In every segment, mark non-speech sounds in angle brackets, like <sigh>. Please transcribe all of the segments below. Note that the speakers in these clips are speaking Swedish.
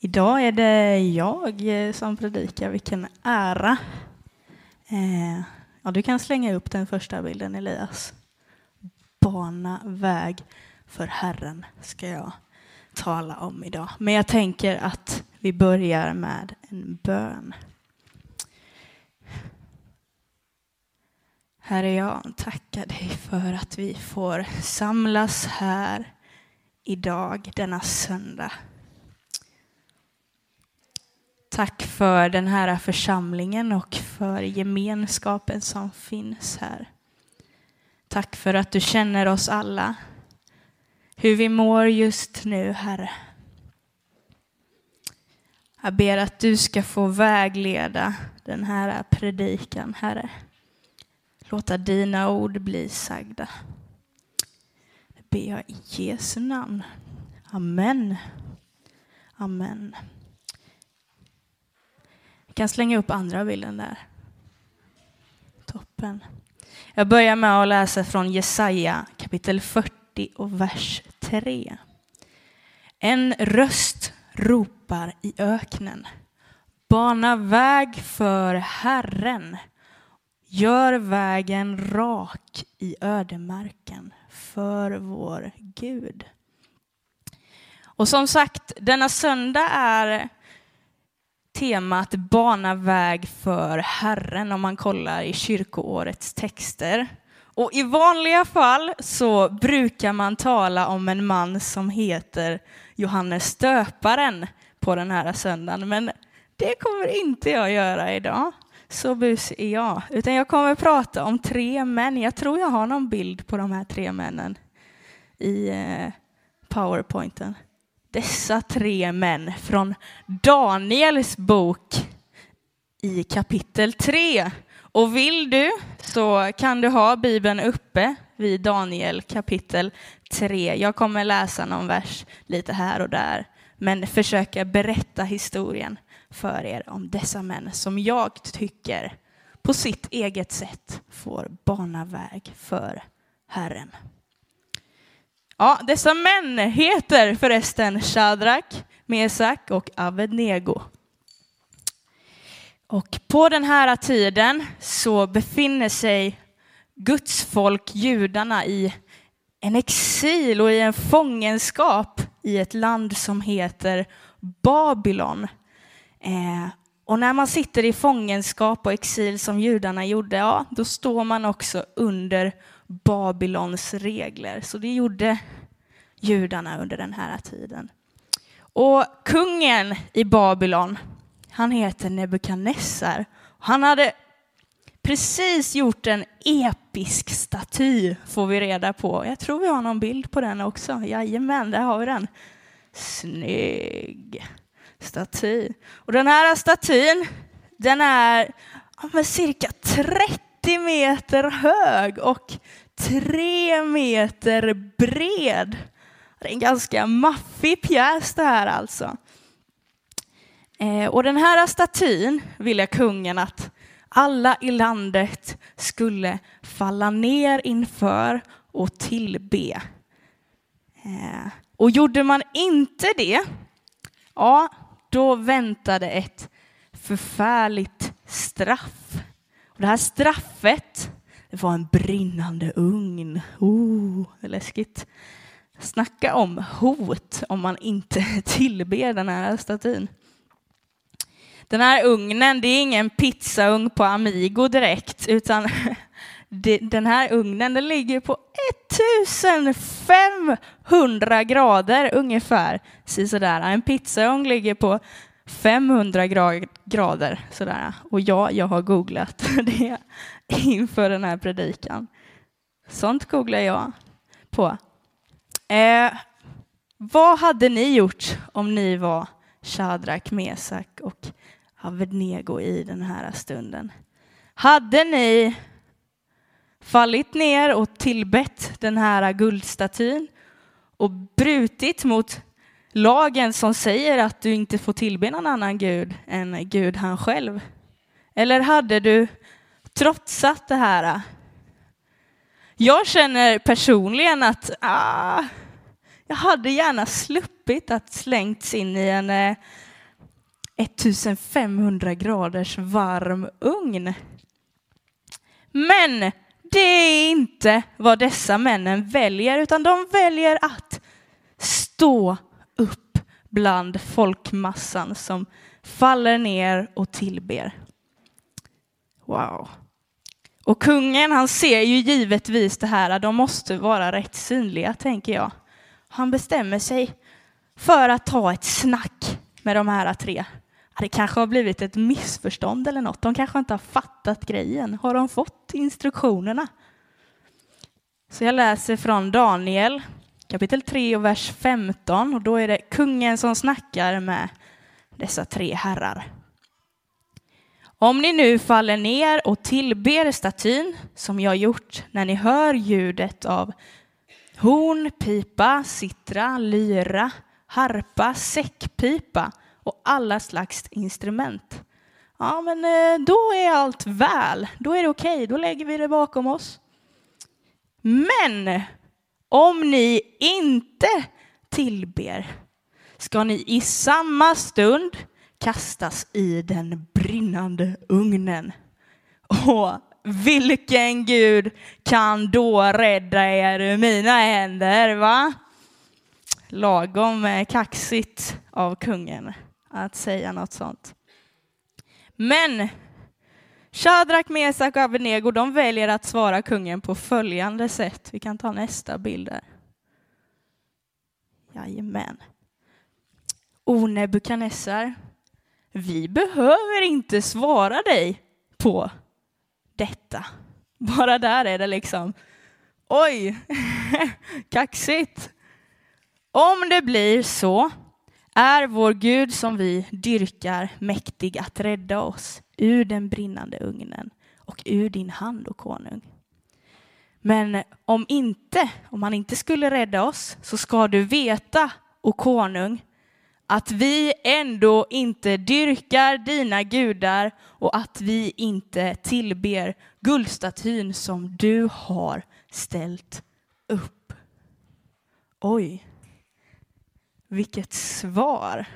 Idag är det jag eh, som predikar, vilken ära. Eh, ja, du kan slänga upp den första bilden Elias. Bana väg för Herren ska jag tala om idag. Men jag tänker att vi börjar med en bön. Herre, jag tackar dig för att vi får samlas här idag, denna söndag. Tack för den här församlingen och för gemenskapen som finns här. Tack för att du känner oss alla, hur vi mår just nu, Herre. Jag ber att du ska få vägleda den här predikan, Herre. Låta dina ord bli sagda. Det ber jag i Jesu namn. Amen. Amen. Vi kan slänga upp andra bilden där. Toppen. Jag börjar med att läsa från Jesaja kapitel 40 och vers 3. En röst ropar i öknen. Bana väg för Herren. Gör vägen rak i ödemarken för vår Gud. Och som sagt, denna söndag är temat bana väg för Herren om man kollar i kyrkoårets texter. Och i vanliga fall så brukar man tala om en man som heter Johannes döparen på den här söndagen, men det kommer inte jag göra idag. Så busig är jag. Utan jag kommer prata om tre män. Jag tror jag har någon bild på de här tre männen i eh, powerpointen dessa tre män från Daniels bok i kapitel 3. Och vill du så kan du ha Bibeln uppe vid Daniel kapitel 3. Jag kommer läsa någon vers lite här och där, men försöka berätta historien för er om dessa män som jag tycker på sitt eget sätt får bana väg för Herren. Ja, dessa män heter förresten Shadrach, Mesak och Abednego. Och på den här tiden så befinner sig Guds folk, judarna, i en exil och i en fångenskap i ett land som heter Babylon. Eh, och när man sitter i fångenskap och exil som judarna gjorde, ja, då står man också under Babylons regler. Så det gjorde judarna under den här tiden. Och kungen i Babylon, han heter Nebukadnessar. Han hade precis gjort en episk staty, får vi reda på. Jag tror vi har någon bild på den också. Jajamän, där har vi den. Snygg staty. Och den här statyn, den är ja, cirka 30 meter hög och tre meter bred. Det är en ganska maffig pjäs det här alltså. Eh, och den här statyn ville kungen att alla i landet skulle falla ner inför och tillbe. Eh, och gjorde man inte det, ja, då väntade ett förfärligt straff. Och det här straffet det var en brinnande ugn. Oh, det är läskigt. Snacka om hot om man inte <laughs> tillber den här statyn. Den här ugnen, det är ingen pizzaugn på Amigo direkt, utan <laughs> den här ugnen den ligger på 1500 grader ungefär. Sådär. En pizzaugn ligger på 500 grader. Sådär. Och ja, jag har googlat <laughs> det inför den här predikan. Sånt googlar jag på. Eh, vad hade ni gjort om ni var Shadrach, Mesak och Avednego i den här stunden? Hade ni fallit ner och tillbett den här guldstatyn och brutit mot lagen som säger att du inte får tillbe någon annan gud än Gud han själv? Eller hade du trotsat det här jag känner personligen att ah, jag hade gärna sluppit att slängts in i en, eh, 1500 graders varm ugn. Men det är inte vad dessa männen väljer, utan de väljer att stå bland folkmassan som faller ner och tillber. Wow. Och kungen, han ser ju givetvis det här, de måste vara rätt synliga, tänker jag. Han bestämmer sig för att ta ett snack med de här tre. Det kanske har blivit ett missförstånd eller något. De kanske inte har fattat grejen. Har de fått instruktionerna? Så jag läser från Daniel kapitel 3 och vers 15 och då är det kungen som snackar med dessa tre herrar. Om ni nu faller ner och tillber statyn som jag gjort när ni hör ljudet av horn, pipa, sitra, lyra, harpa, säckpipa och alla slags instrument. Ja, men eh, då är allt väl. Då är det okej. Okay. Då lägger vi det bakom oss. Men om ni inte tillber ska ni i samma stund kastas i den brinnande ugnen. Och vilken Gud kan då rädda er ur mina händer, va? Lagom eh, kaxigt av kungen att säga något sånt. Men Shadrak, Mesak och Abednego de väljer att svara kungen på följande sätt. Vi kan ta nästa bild där. Jajamän. O Nebukadnessar, vi behöver inte svara dig på detta. Bara där är det liksom, oj, <laughs> kaxigt. Om det blir så är vår Gud som vi dyrkar mäktig att rädda oss ur den brinnande ugnen och ur din hand, o konung. Men om inte, om han inte skulle rädda oss, så ska du veta, o konung, att vi ändå inte dyrkar dina gudar och att vi inte tillber guldstatyn som du har ställt upp. Oj, vilket svar.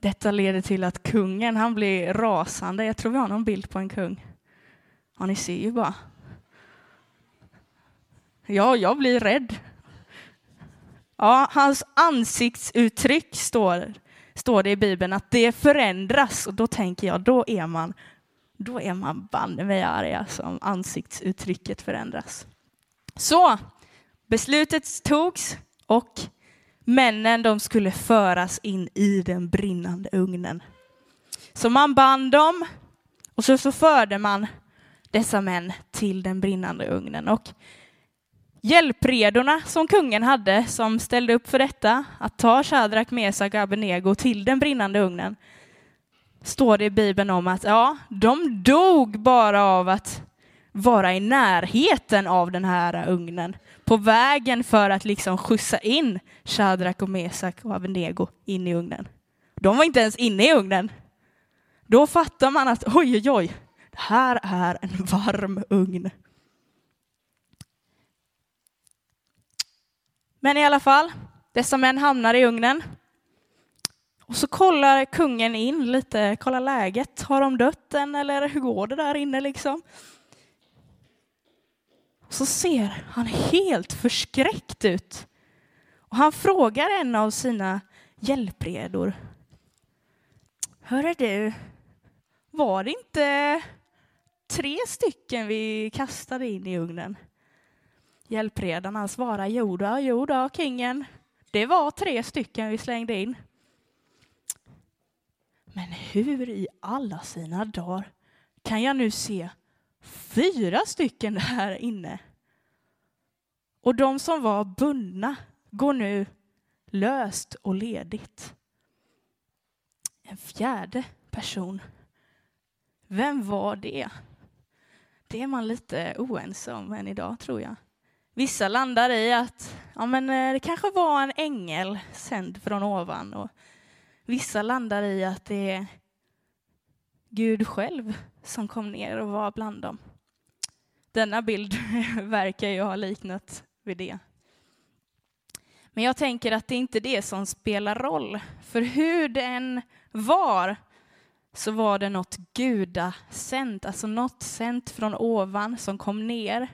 Detta leder till att kungen han blir rasande. Jag tror vi har någon bild på en kung. Ja, ni ser ju bara. Ja, jag blir rädd. Ja, hans ansiktsuttryck står, står det i Bibeln att det förändras och då tänker jag, då är man, då är man banne mig arg alltså, om ansiktsuttrycket förändras. Så, beslutet togs och männen de skulle föras in i den brinnande ugnen. Så man band dem och så, så förde man dessa män till den brinnande ugnen. Och hjälpredorna som kungen hade, som ställde upp för detta, att ta Shadrach, Mesak och Abednego till den brinnande ugnen, står det i Bibeln om att ja, de dog bara av att vara i närheten av den här ugnen på vägen för att liksom skjutsa in Shadrak och Mesak och Abednego in i ugnen. De var inte ens inne i ugnen. Då fattar man att oj, oj, oj, det här är en varm ugn. Men i alla fall, dessa män hamnar i ugnen. Och så kollar kungen in lite, kollar läget. Har de dött än eller hur går det där inne liksom? Så ser han helt förskräckt ut. Och han frågar en av sina hjälpredor. Hörru du, var det inte tre stycken vi kastade in i ugnen? Hjälpredarna svarar Jodå, jodå, kingen. Det var tre stycken vi slängde in. Men hur i alla sina dagar kan jag nu se fyra stycken här inne. Och de som var bundna går nu löst och ledigt. En fjärde person. Vem var det? Det är man lite oense om än idag, tror jag. Vissa landar i att ja, men eh, det kanske var en ängel sänd från ovan. Och vissa landar i att det är Gud själv som kom ner och var bland dem. Denna bild <laughs> verkar ju ha liknat vid det. Men jag tänker att det är inte det som spelar roll. För hur den var så var det något gudasänt, alltså något sänt från ovan som kom ner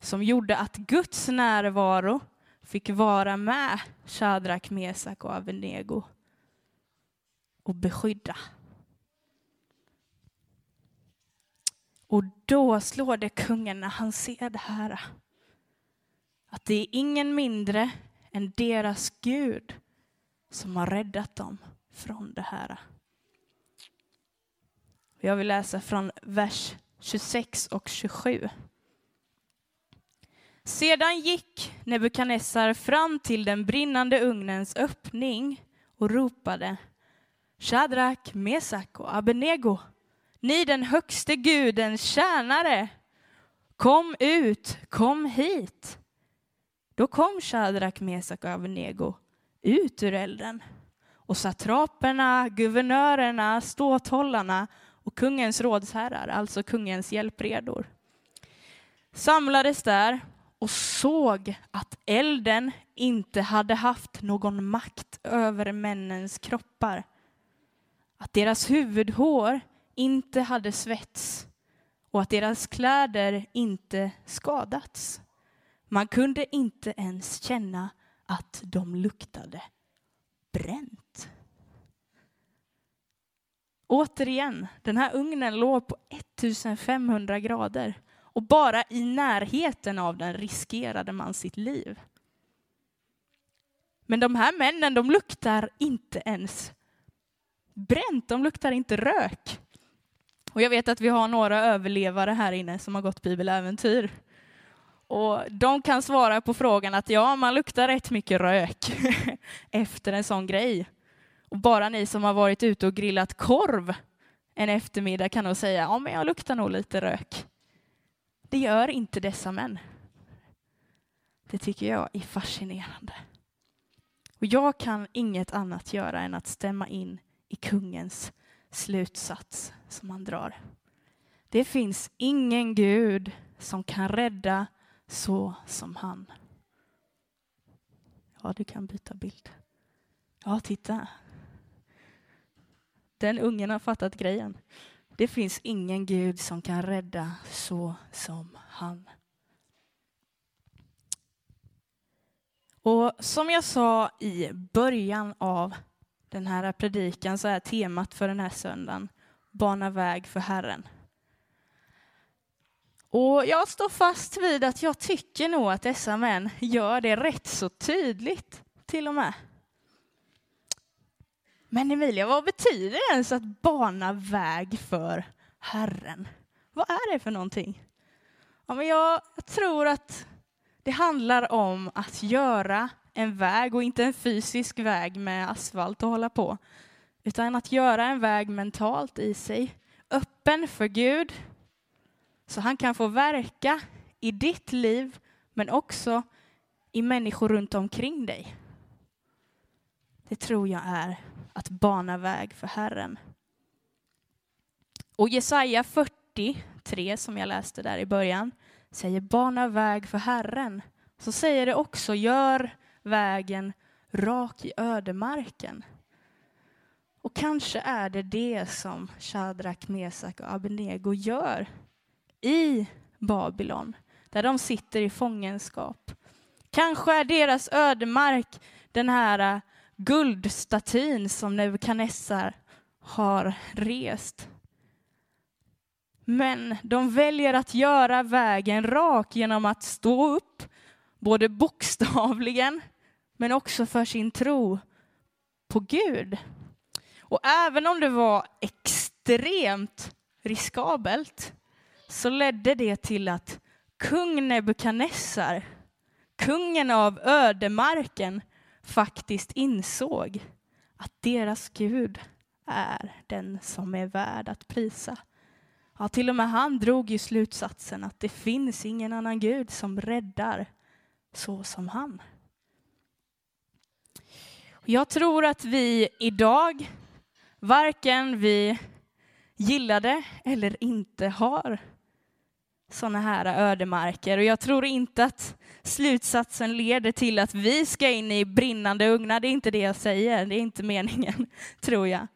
som gjorde att Guds närvaro fick vara med Shadrak, Mesak och Avenego och beskydda. Och då slår det kungen när han ser det här. Att det är ingen mindre än deras Gud som har räddat dem från det här. Jag vill läsa från vers 26 och 27. Sedan gick Nebukadnessar fram till den brinnande ugnens öppning och ropade Shadrak, Mesak och Abenego, ni den högste gudens tjänare, kom ut, kom hit. Då kom Shadrak, Mesak och Abenego ut ur elden och satraperna, guvernörerna, ståthållarna och kungens rådsherrar, alltså kungens hjälpredor, samlades där och såg att elden inte hade haft någon makt över männens kroppar. Att deras huvudhår inte hade svetts och att deras kläder inte skadats. Man kunde inte ens känna att de luktade bränt. Återigen, den här ugnen låg på 1500 grader och bara i närheten av den riskerade man sitt liv. Men de här männen, de luktar inte ens bränt, de luktar inte rök. Och jag vet att vi har några överlevare här inne som har gått bibeläventyr. Och de kan svara på frågan att ja, man luktar rätt mycket rök <laughs> efter en sån grej. Och bara ni som har varit ute och grillat korv en eftermiddag kan nog säga, ja men jag luktar nog lite rök. Det gör inte dessa män. Det tycker jag är fascinerande. Och jag kan inget annat göra än att stämma in i kungens slutsats som han drar. Det finns ingen Gud som kan rädda så som han. Ja, du kan byta bild. Ja, titta. Den ungen har fattat grejen. Det finns ingen Gud som kan rädda så som han. Och som jag sa i början av den här predikan så är temat för den här söndagen Bana väg för Herren. Och jag står fast vid att jag tycker nog att dessa män gör det rätt så tydligt till och med. Men Emilia, vad betyder det ens att bana väg för Herren? Vad är det för någonting? Ja, men jag tror att det handlar om att göra en väg och inte en fysisk väg med asfalt och hålla på, utan att göra en väg mentalt i sig, öppen för Gud, så han kan få verka i ditt liv, men också i människor runt omkring dig. Det tror jag är att bana väg för Herren. Och Jesaja 43, som jag läste där i början, säger bana väg för Herren. Så säger det också gör vägen rak i ödemarken. Och kanske är det det som Shadrak, Mesak och Abednego gör i Babylon, där de sitter i fångenskap. Kanske är deras ödemark den här äh, guldstatyn som Nebukadnessar har rest. Men de väljer att göra vägen rak genom att stå upp, både bokstavligen men också för sin tro på Gud. Och även om det var extremt riskabelt så ledde det till att kung Nebukadnessar, kungen av ödemarken, faktiskt insåg att deras Gud är den som är värd att prisa. Ja, till och med han drog ju slutsatsen att det finns ingen annan Gud som räddar så som han. Jag tror att vi idag, varken vi gillade eller inte har sådana här ödemarker. Och jag tror inte att slutsatsen leder till att vi ska in i brinnande ugnar. Det är inte det jag säger, det är inte meningen, <laughs> tror jag.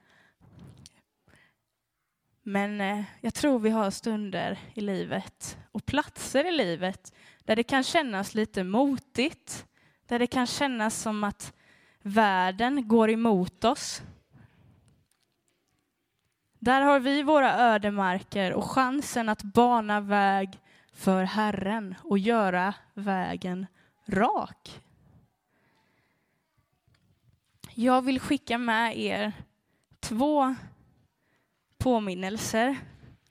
Men eh, jag tror vi har stunder i livet och platser i livet där det kan kännas lite motigt, där det kan kännas som att världen går emot oss. Där har vi våra ödemarker och chansen att bana väg för Herren och göra vägen rak. Jag vill skicka med er två påminnelser,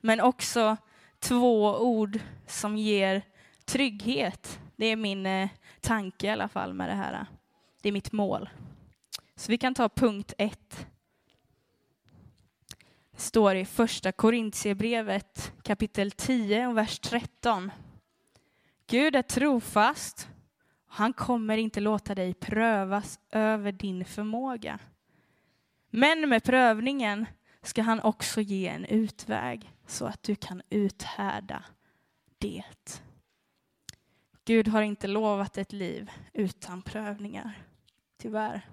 men också två ord som ger trygghet. Det är min eh, tanke i alla fall med det här. Det är mitt mål. Så vi kan ta punkt ett. Det står i första Korintierbrevet kapitel 10 och vers 13. Gud är trofast. Han kommer inte låta dig prövas över din förmåga. Men med prövningen ska han också ge en utväg så att du kan uthärda det. Gud har inte lovat ett liv utan prövningar, tyvärr.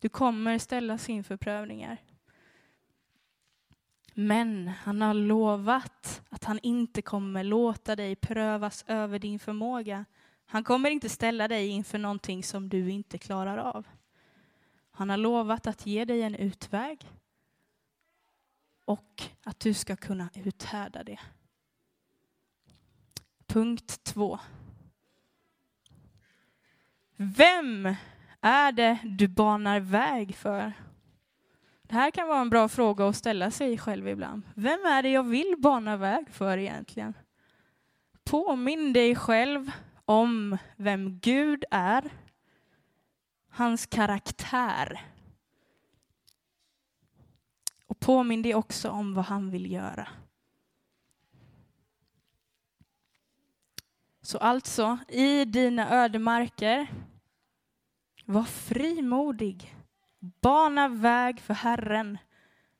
Du kommer ställas inför prövningar. Men han har lovat att han inte kommer låta dig prövas över din förmåga. Han kommer inte ställa dig inför någonting som du inte klarar av. Han har lovat att ge dig en utväg och att du ska kunna uthärda det. Punkt två. Vem är det du banar väg för? Det här kan vara en bra fråga att ställa sig själv ibland. Vem är det jag vill bana väg för egentligen? Påminn dig själv om vem Gud är, hans karaktär. Och påminn dig också om vad han vill göra. Så alltså, i dina ödemarker, var frimodig. Bana väg för Herren.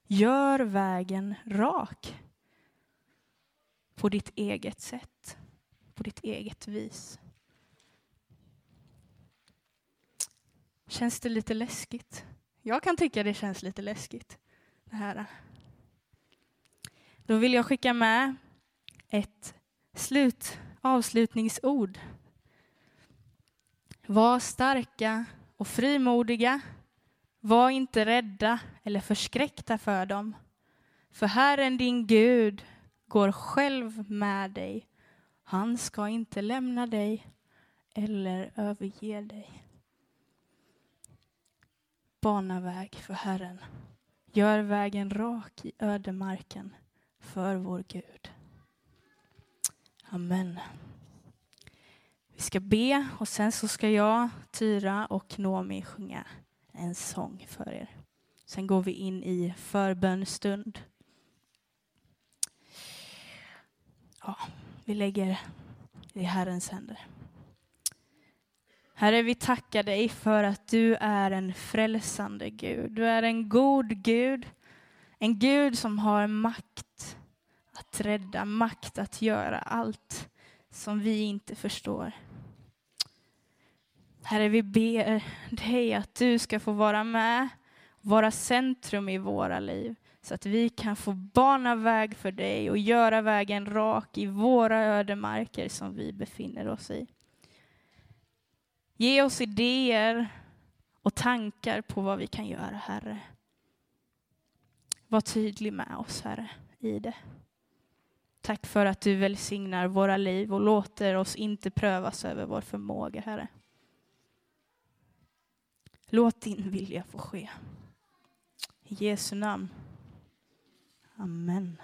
Gör vägen rak. På ditt eget sätt, på ditt eget vis. Känns det lite läskigt? Jag kan tycka det känns lite läskigt. Det här. Då vill jag skicka med ett slut, avslutningsord. Var starka och frimodiga var inte rädda eller förskräckta för dem. För Herren din Gud går själv med dig. Han ska inte lämna dig eller överge dig. Bana väg för Herren. Gör vägen rak i ödemarken för vår Gud. Amen. Vi ska be och sen så ska jag, Tyra och Nomi sjunga en sång för er. Sen går vi in i förbönstund. Ja, vi lägger i Herrens händer. Herre, vi tackar dig för att du är en frälsande Gud. Du är en god Gud, en Gud som har makt att rädda, makt att göra allt som vi inte förstår. Herre, vi ber dig att du ska få vara med, vara centrum i våra liv, så att vi kan få bana väg för dig och göra vägen rak i våra ödemarker som vi befinner oss i. Ge oss idéer och tankar på vad vi kan göra, Herre. Var tydlig med oss, Herre, i det. Tack för att du välsignar våra liv och låter oss inte prövas över vår förmåga, Herre. Låt din vilja få ske. I Jesu namn. Amen.